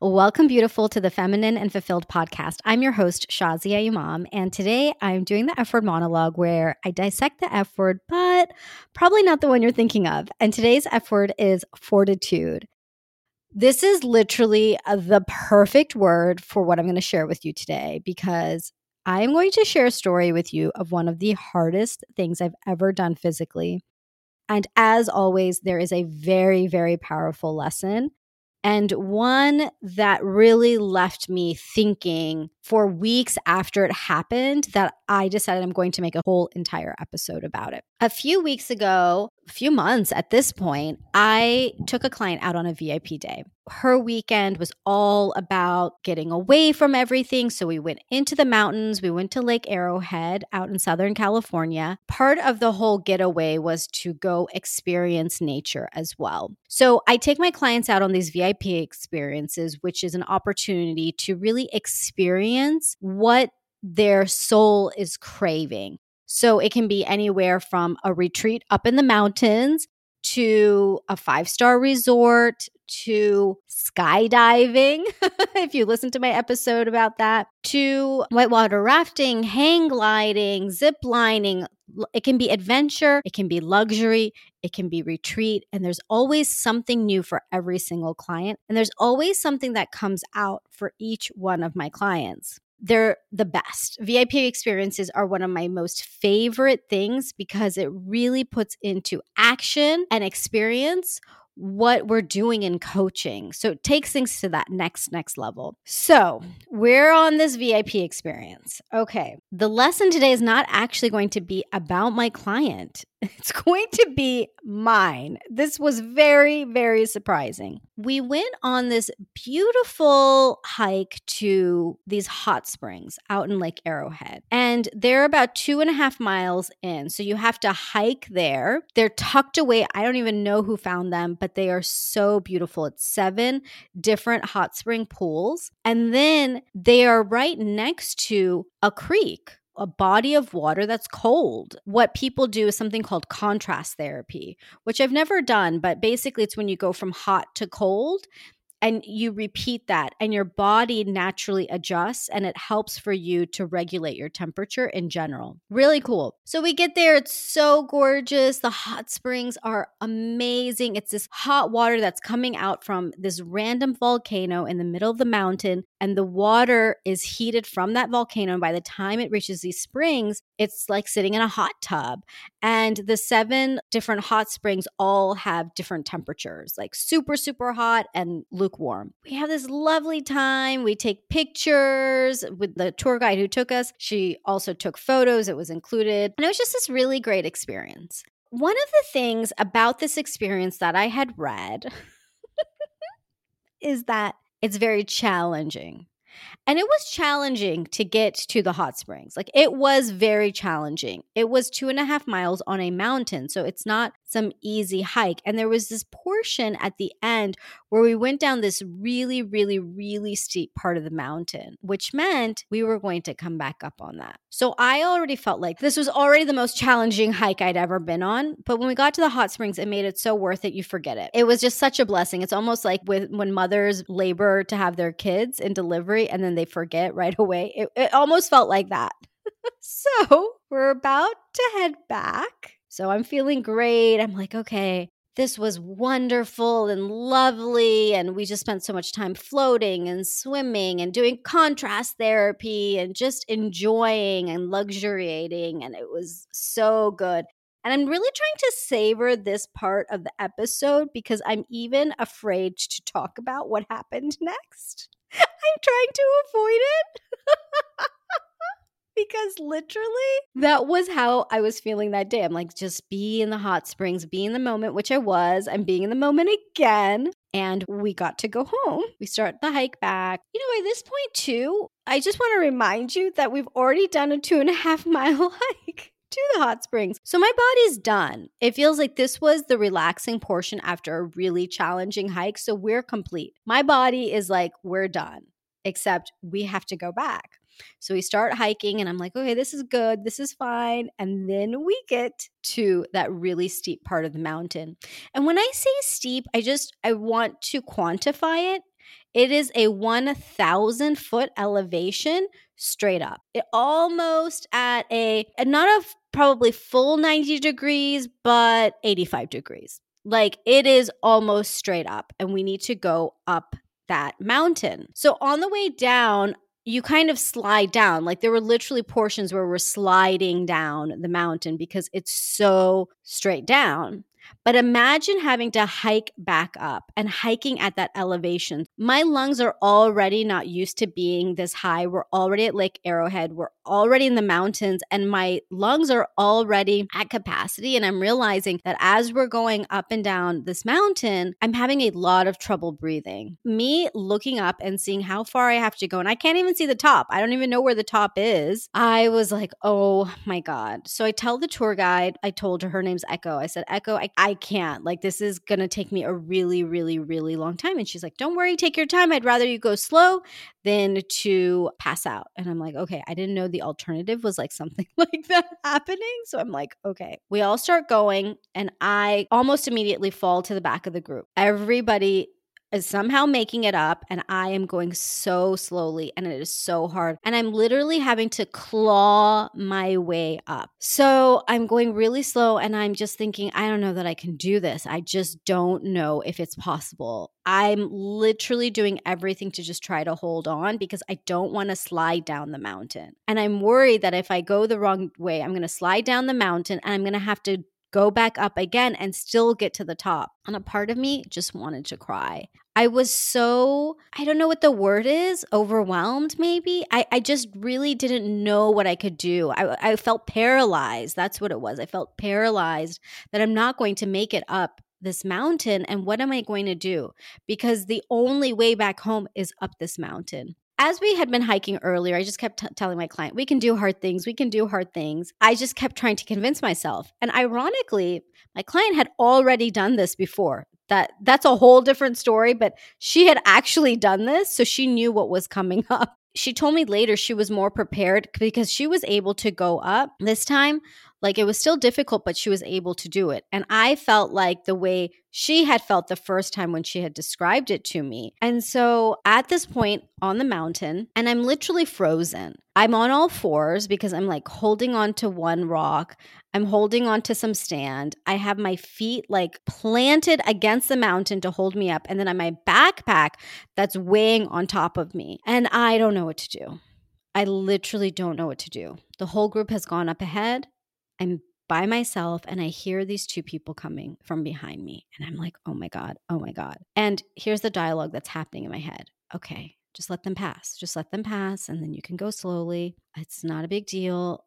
Welcome, beautiful, to the Feminine and Fulfilled podcast. I'm your host, Shazia Imam, and today I'm doing the F word monologue where I dissect the F word, but probably not the one you're thinking of. And today's F word is fortitude. This is literally uh, the perfect word for what I'm going to share with you today because I am going to share a story with you of one of the hardest things I've ever done physically. And as always, there is a very, very powerful lesson and one that really left me thinking for weeks after it happened that I decided I'm going to make a whole entire episode about it. A few weeks ago, a few months at this point, I took a client out on a VIP day. Her weekend was all about getting away from everything. So we went into the mountains, we went to Lake Arrowhead out in Southern California. Part of the whole getaway was to go experience nature as well. So I take my clients out on these VIP experiences, which is an opportunity to really experience what their soul is craving. So it can be anywhere from a retreat up in the mountains to a five star resort to skydiving, if you listen to my episode about that, to whitewater rafting, hang gliding, zip lining. It can be adventure, it can be luxury, it can be retreat. And there's always something new for every single client. And there's always something that comes out for each one of my clients they're the best. VIP experiences are one of my most favorite things because it really puts into action and experience what we're doing in coaching. So it takes things to that next next level. So, we're on this VIP experience. Okay. The lesson today is not actually going to be about my client. It's going to be mine. This was very, very surprising. We went on this beautiful hike to these hot springs out in Lake Arrowhead, and they're about two and a half miles in. So you have to hike there. They're tucked away. I don't even know who found them, but they are so beautiful. It's seven different hot spring pools, and then they are right next to a creek a body of water that's cold. What people do is something called contrast therapy, which I've never done, but basically it's when you go from hot to cold and you repeat that and your body naturally adjusts and it helps for you to regulate your temperature in general. Really cool. So we get there, it's so gorgeous. The hot springs are amazing. It's this hot water that's coming out from this random volcano in the middle of the mountain and the water is heated from that volcano and by the time it reaches these springs, it's like sitting in a hot tub. And the seven different hot springs all have different temperatures, like super super hot and lukewarm. We have this lovely time. We take pictures with the tour guide who took us. She also took photos, it was included. And it was just this really great experience. One of the things about this experience that I had read is that it's very challenging. And it was challenging to get to the hot springs. Like it was very challenging. It was two and a half miles on a mountain. So it's not some easy hike. And there was this portion at the end where we went down this really, really, really steep part of the mountain, which meant we were going to come back up on that. So I already felt like this was already the most challenging hike I'd ever been on. But when we got to the hot springs, it made it so worth it, you forget it. It was just such a blessing. It's almost like with when mothers labor to have their kids in delivery and then they forget right away. It, it almost felt like that. so we're about to head back so I'm feeling great. I'm like, okay, this was wonderful and lovely. And we just spent so much time floating and swimming and doing contrast therapy and just enjoying and luxuriating. And it was so good. And I'm really trying to savor this part of the episode because I'm even afraid to talk about what happened next. I'm trying to avoid it. because literally that was how I was feeling that day. I'm like, just be in the hot springs, be in the moment, which I was. I'm being in the moment again. And we got to go home. We start the hike back. You know, at this point, too, I just want to remind you that we've already done a two and a half mile hike to the hot springs. So my body's done. It feels like this was the relaxing portion after a really challenging hike. So we're complete. My body is like, we're done, except we have to go back. So we start hiking, and I'm like, okay, this is good. This is fine. And then we get to that really steep part of the mountain. And when I say steep, I just, I want to quantify it It is a 1,000 foot elevation straight up. It almost at a, not a probably full 90 degrees, but 85 degrees. Like it is almost straight up, and we need to go up that mountain. So on the way down, you kind of slide down. Like there were literally portions where we're sliding down the mountain because it's so straight down. But imagine having to hike back up and hiking at that elevation. My lungs are already not used to being this high. We're already at Lake Arrowhead. We're already in the mountains, and my lungs are already at capacity. And I'm realizing that as we're going up and down this mountain, I'm having a lot of trouble breathing. Me looking up and seeing how far I have to go, and I can't even see the top. I don't even know where the top is. I was like, oh my God. So I tell the tour guide, I told her her name's Echo. I said, Echo, I, I can't. Like, this is going to take me a really, really, really long time. And she's like, don't worry, take your time. I'd rather you go slow than to pass out. And I'm like, okay, I didn't know the alternative was like something like that happening. So I'm like, okay. We all start going, and I almost immediately fall to the back of the group. Everybody is somehow making it up and I am going so slowly and it is so hard. And I'm literally having to claw my way up. So I'm going really slow and I'm just thinking, I don't know that I can do this. I just don't know if it's possible. I'm literally doing everything to just try to hold on because I don't want to slide down the mountain. And I'm worried that if I go the wrong way, I'm going to slide down the mountain and I'm going to have to go back up again and still get to the top. And a part of me just wanted to cry. I was so, I don't know what the word is, overwhelmed maybe. I, I just really didn't know what I could do. I, I felt paralyzed. That's what it was. I felt paralyzed that I'm not going to make it up this mountain. And what am I going to do? Because the only way back home is up this mountain as we had been hiking earlier, I just kept t- telling my client, we can do hard things. We can do hard things. I just kept trying to convince myself. And ironically, my client had already done this before. That that's a whole different story, but she had actually done this, so she knew what was coming up. She told me later she was more prepared because she was able to go up this time like it was still difficult, but she was able to do it. And I felt like the way she had felt the first time when she had described it to me. And so at this point on the mountain, and I'm literally frozen. I'm on all fours because I'm like holding on to one rock. I'm holding on to some stand. I have my feet like planted against the mountain to hold me up. And then I my backpack that's weighing on top of me. And I don't know what to do. I literally don't know what to do. The whole group has gone up ahead. I'm by myself and I hear these two people coming from behind me. And I'm like, oh my God, oh my God. And here's the dialogue that's happening in my head. Okay, just let them pass. Just let them pass. And then you can go slowly. It's not a big deal.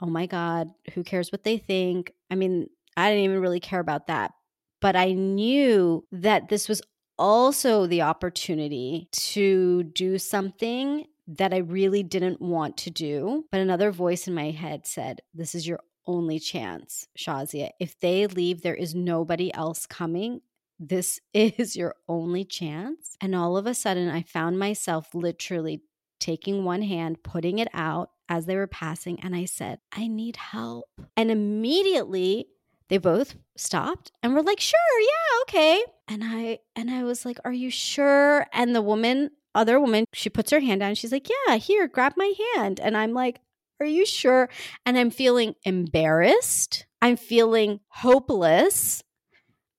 Oh my God, who cares what they think? I mean, I didn't even really care about that. But I knew that this was also the opportunity to do something that I really didn't want to do. But another voice in my head said, This is your only chance, Shazia. If they leave, there is nobody else coming. This is your only chance. And all of a sudden, I found myself literally taking one hand, putting it out as they were passing, and I said, I need help. And immediately, they both stopped and were like, "Sure, yeah, okay." And I and I was like, "Are you sure?" And the woman, other woman, she puts her hand down. She's like, "Yeah, here, grab my hand." And I'm like, are you sure? And I'm feeling embarrassed. I'm feeling hopeless,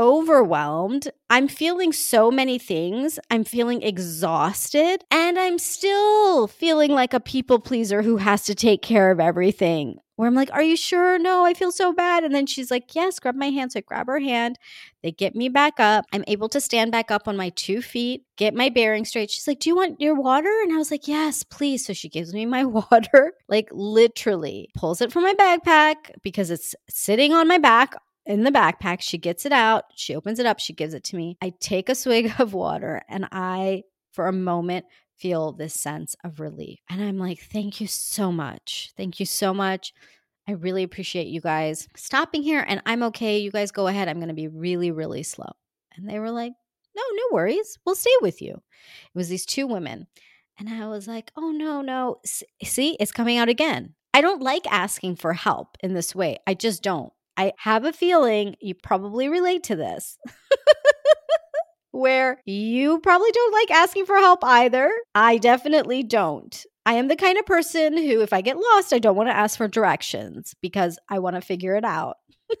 overwhelmed. I'm feeling so many things. I'm feeling exhausted. And I'm still feeling like a people pleaser who has to take care of everything where I'm like, Are you sure? No, I feel so bad. And then she's like, Yes, grab my hand. So I grab her hand. They get me back up. I'm able to stand back up on my two feet, get my bearing straight. She's like, Do you want your water? And I was like, Yes, please. So she gives me my water, like literally pulls it from my backpack because it's sitting on my back in the backpack. She gets it out. She opens it up. She gives it to me. I take a swig of water and I, for a moment, feel this sense of relief. And I'm like, thank you so much. Thank you so much. I really appreciate you guys stopping here and I'm okay. You guys go ahead. I'm going to be really, really slow. And they were like, no, no worries. We'll stay with you. It was these two women. And I was like, oh, no, no. See, it's coming out again. I don't like asking for help in this way. I just don't. I have a feeling you probably relate to this. where you probably don't like asking for help either. I definitely don't. I am the kind of person who, if I get lost, I don't want to ask for directions because I want to figure it out.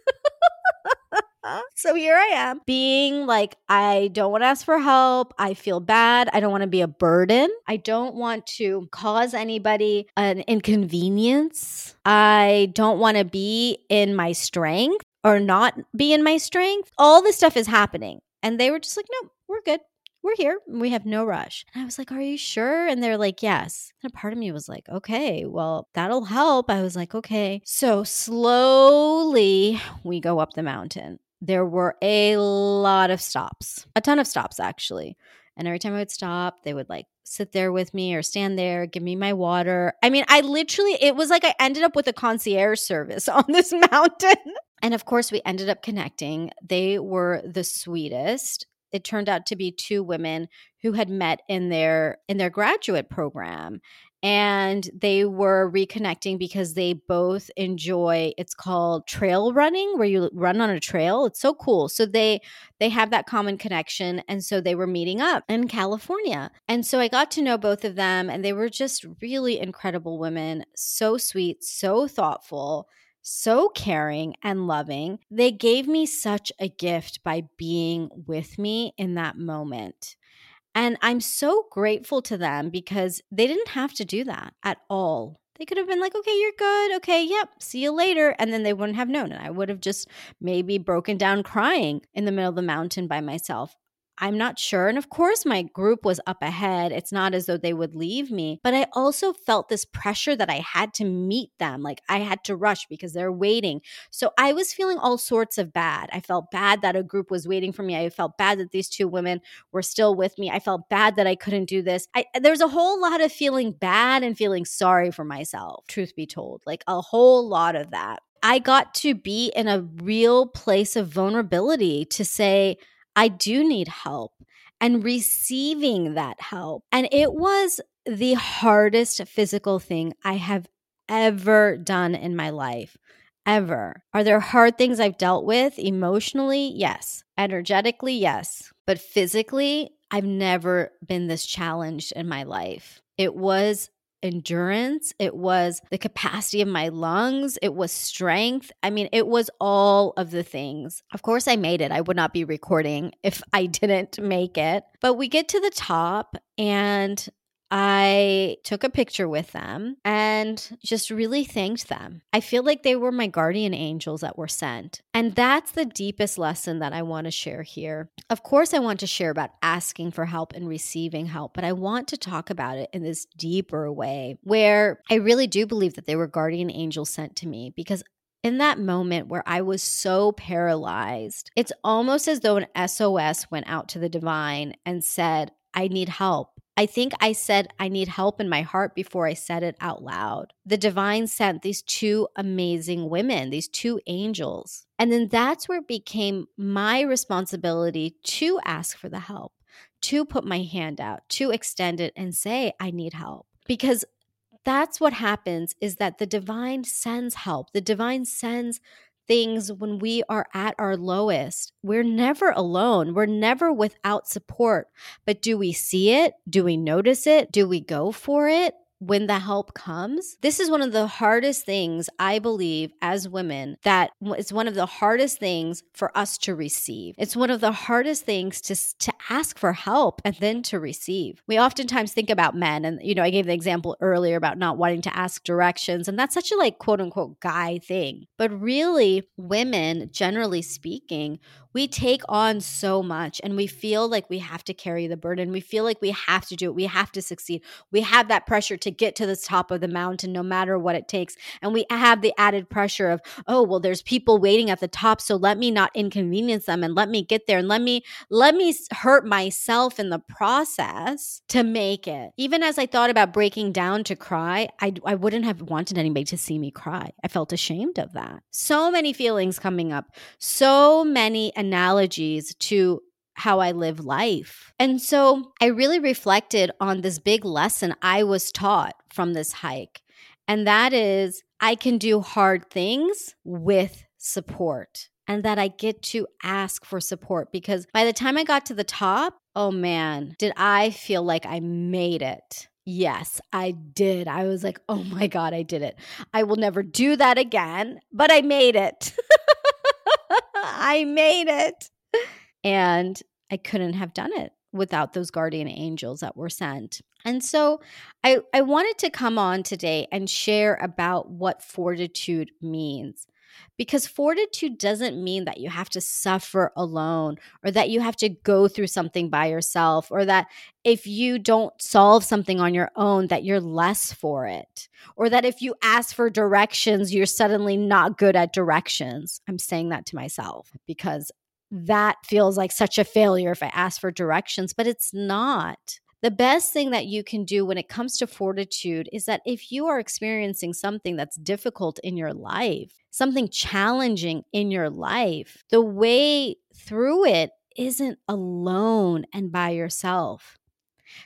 so here I am being like, I don't want to ask for help. I feel bad. I don't want to be a burden. I don't want to cause anybody an inconvenience. I don't want to be in my strength or not be in my strength. All this stuff is happening. And they were just like, no, we're good we're here. We have no rush. And I was like, Are you sure? And they're like, Yes. And a part of me was like, Okay, well, that'll help. I was like, Okay. So slowly we go up the mountain. There were a lot of stops, a ton of stops, actually. And every time I would stop, they would like sit there with me or stand there, give me my water. I mean, I literally, it was like I ended up with a concierge service on this mountain. And of course, we ended up connecting. They were the sweetest. It turned out to be two women who had met in their in their graduate program and they were reconnecting because they both enjoy it's called trail running where you run on a trail. It's so cool. So they they have that common connection and so they were meeting up in california. And so i got to know both of them and they were just really incredible women so sweet so thoughtful so caring and loving. They gave me such a gift by being with me in that moment. And I'm so grateful to them because they didn't have to do that at all. They could have been like, okay, you're good. Okay, yep, see you later. And then they wouldn't have known. And I would have just maybe broken down crying in the middle of the mountain by myself. I'm not sure. And of course, my group was up ahead. It's not as though they would leave me, but I also felt this pressure that I had to meet them. Like I had to rush because they're waiting. So I was feeling all sorts of bad. I felt bad that a group was waiting for me. I felt bad that these two women were still with me. I felt bad that I couldn't do this. I, there's a whole lot of feeling bad and feeling sorry for myself, truth be told, like a whole lot of that. I got to be in a real place of vulnerability to say, I do need help and receiving that help. And it was the hardest physical thing I have ever done in my life. Ever. Are there hard things I've dealt with emotionally? Yes. Energetically? Yes. But physically, I've never been this challenged in my life. It was endurance, it was the capacity of my lungs, it was strength. I mean, it was all of the things. Of course, I made it. I would not be recording if I didn't make it. But we get to the top, and I took a picture with them and just really thanked them. I feel like they were my guardian angels that were sent. And that's the deepest lesson that I want to share here. Of course, I want to share about asking for help and receiving help, but I want to talk about it in this deeper way where I really do believe that they were guardian angels sent to me because in that moment where I was so paralyzed, it's almost as though an SOS went out to the divine and said, I need help. I think I said I need help in my heart before I said it out loud. The divine sent these two amazing women, these two angels. And then that's where it became my responsibility to ask for the help, to put my hand out, to extend it and say, I need help. Because that's what happens is that the divine sends help. The divine sends things when we are at our lowest. We're never alone. We're never without support. But do we see it? Do we notice it? Do we go for it? When the help comes. This is one of the hardest things I believe as women that it's one of the hardest things for us to receive. It's one of the hardest things to to ask for help and then to receive. We oftentimes think about men and you know I gave the example earlier about not wanting to ask directions and that's such a like quote unquote guy thing. But really women generally speaking, we take on so much and we feel like we have to carry the burden. We feel like we have to do it. We have to succeed. We have that pressure to get to the top of the mountain no matter what it takes. And we have the added pressure of, oh, well, there's people waiting at the top. So let me not inconvenience them and let me get there and let me, let me hurt myself in the process to make it. Even as I thought about breaking down to cry, I, I wouldn't have wanted anybody to see me cry. I felt ashamed of that. So many feelings coming up, so many analogies to how I live life. And so I really reflected on this big lesson I was taught from this hike. And that is, I can do hard things with support. and that I get to ask for support because by the time I got to the top, oh man, did I feel like I made it. Yes, I did. I was like, oh my God, I did it. I will never do that again, but I made it. I made it. And I couldn't have done it without those guardian angels that were sent. And so I, I wanted to come on today and share about what fortitude means. Because fortitude doesn't mean that you have to suffer alone or that you have to go through something by yourself or that if you don't solve something on your own that you're less for it or that if you ask for directions you're suddenly not good at directions. I'm saying that to myself because that feels like such a failure if I ask for directions, but it's not. The best thing that you can do when it comes to fortitude is that if you are experiencing something that's difficult in your life, something challenging in your life, the way through it isn't alone and by yourself.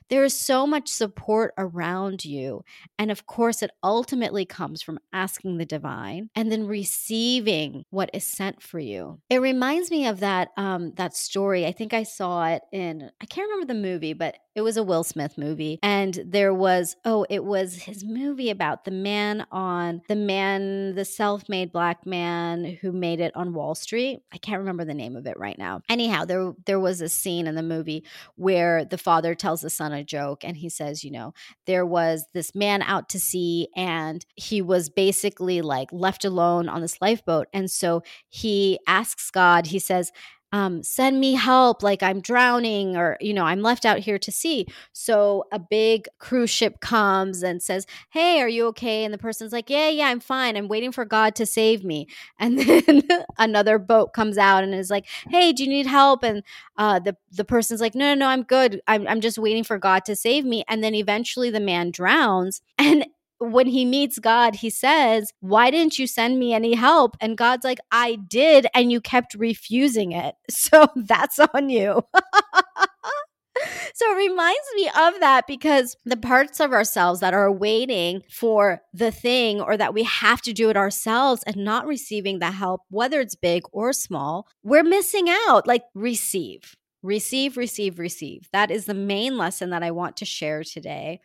There is so much support around you. And of course, it ultimately comes from asking the divine and then receiving what is sent for you. It reminds me of that um, that story. I think I saw it in I can't remember the movie, but it was a Will Smith movie. And there was, oh, it was his movie about the man on the man, the self made black man who made it on Wall Street. I can't remember the name of it right now. Anyhow, there, there was a scene in the movie where the father tells the son a joke and he says, you know, there was this man out to sea and he was basically like left alone on this lifeboat. And so he asks God, he says, um, send me help, like I'm drowning, or, you know, I'm left out here to sea. So a big cruise ship comes and says, Hey, are you okay? And the person's like, Yeah, yeah, I'm fine. I'm waiting for God to save me. And then another boat comes out and is like, Hey, do you need help? And uh, the, the person's like, No, no, no, I'm good. I'm, I'm just waiting for God to save me. And then eventually the man drowns. And when he meets God, he says, Why didn't you send me any help? And God's like, I did, and you kept refusing it. So that's on you. so it reminds me of that because the parts of ourselves that are waiting for the thing or that we have to do it ourselves and not receiving the help, whether it's big or small, we're missing out. Like, receive. Receive, receive, receive. That is the main lesson that I want to share today.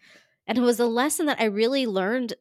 And it was a lesson that I really learned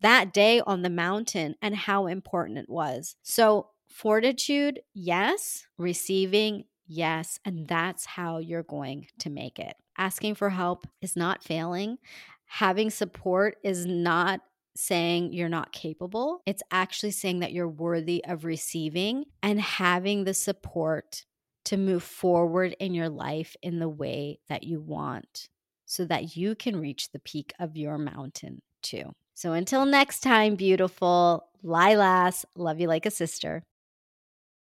that day on the mountain and how important it was. So, fortitude, yes, receiving, yes. And that's how you're going to make it. Asking for help is not failing, having support is not saying you're not capable. It's actually saying that you're worthy of receiving and having the support to move forward in your life in the way that you want so that you can reach the peak of your mountain too. So until next time, beautiful Lilas, love you like a sister.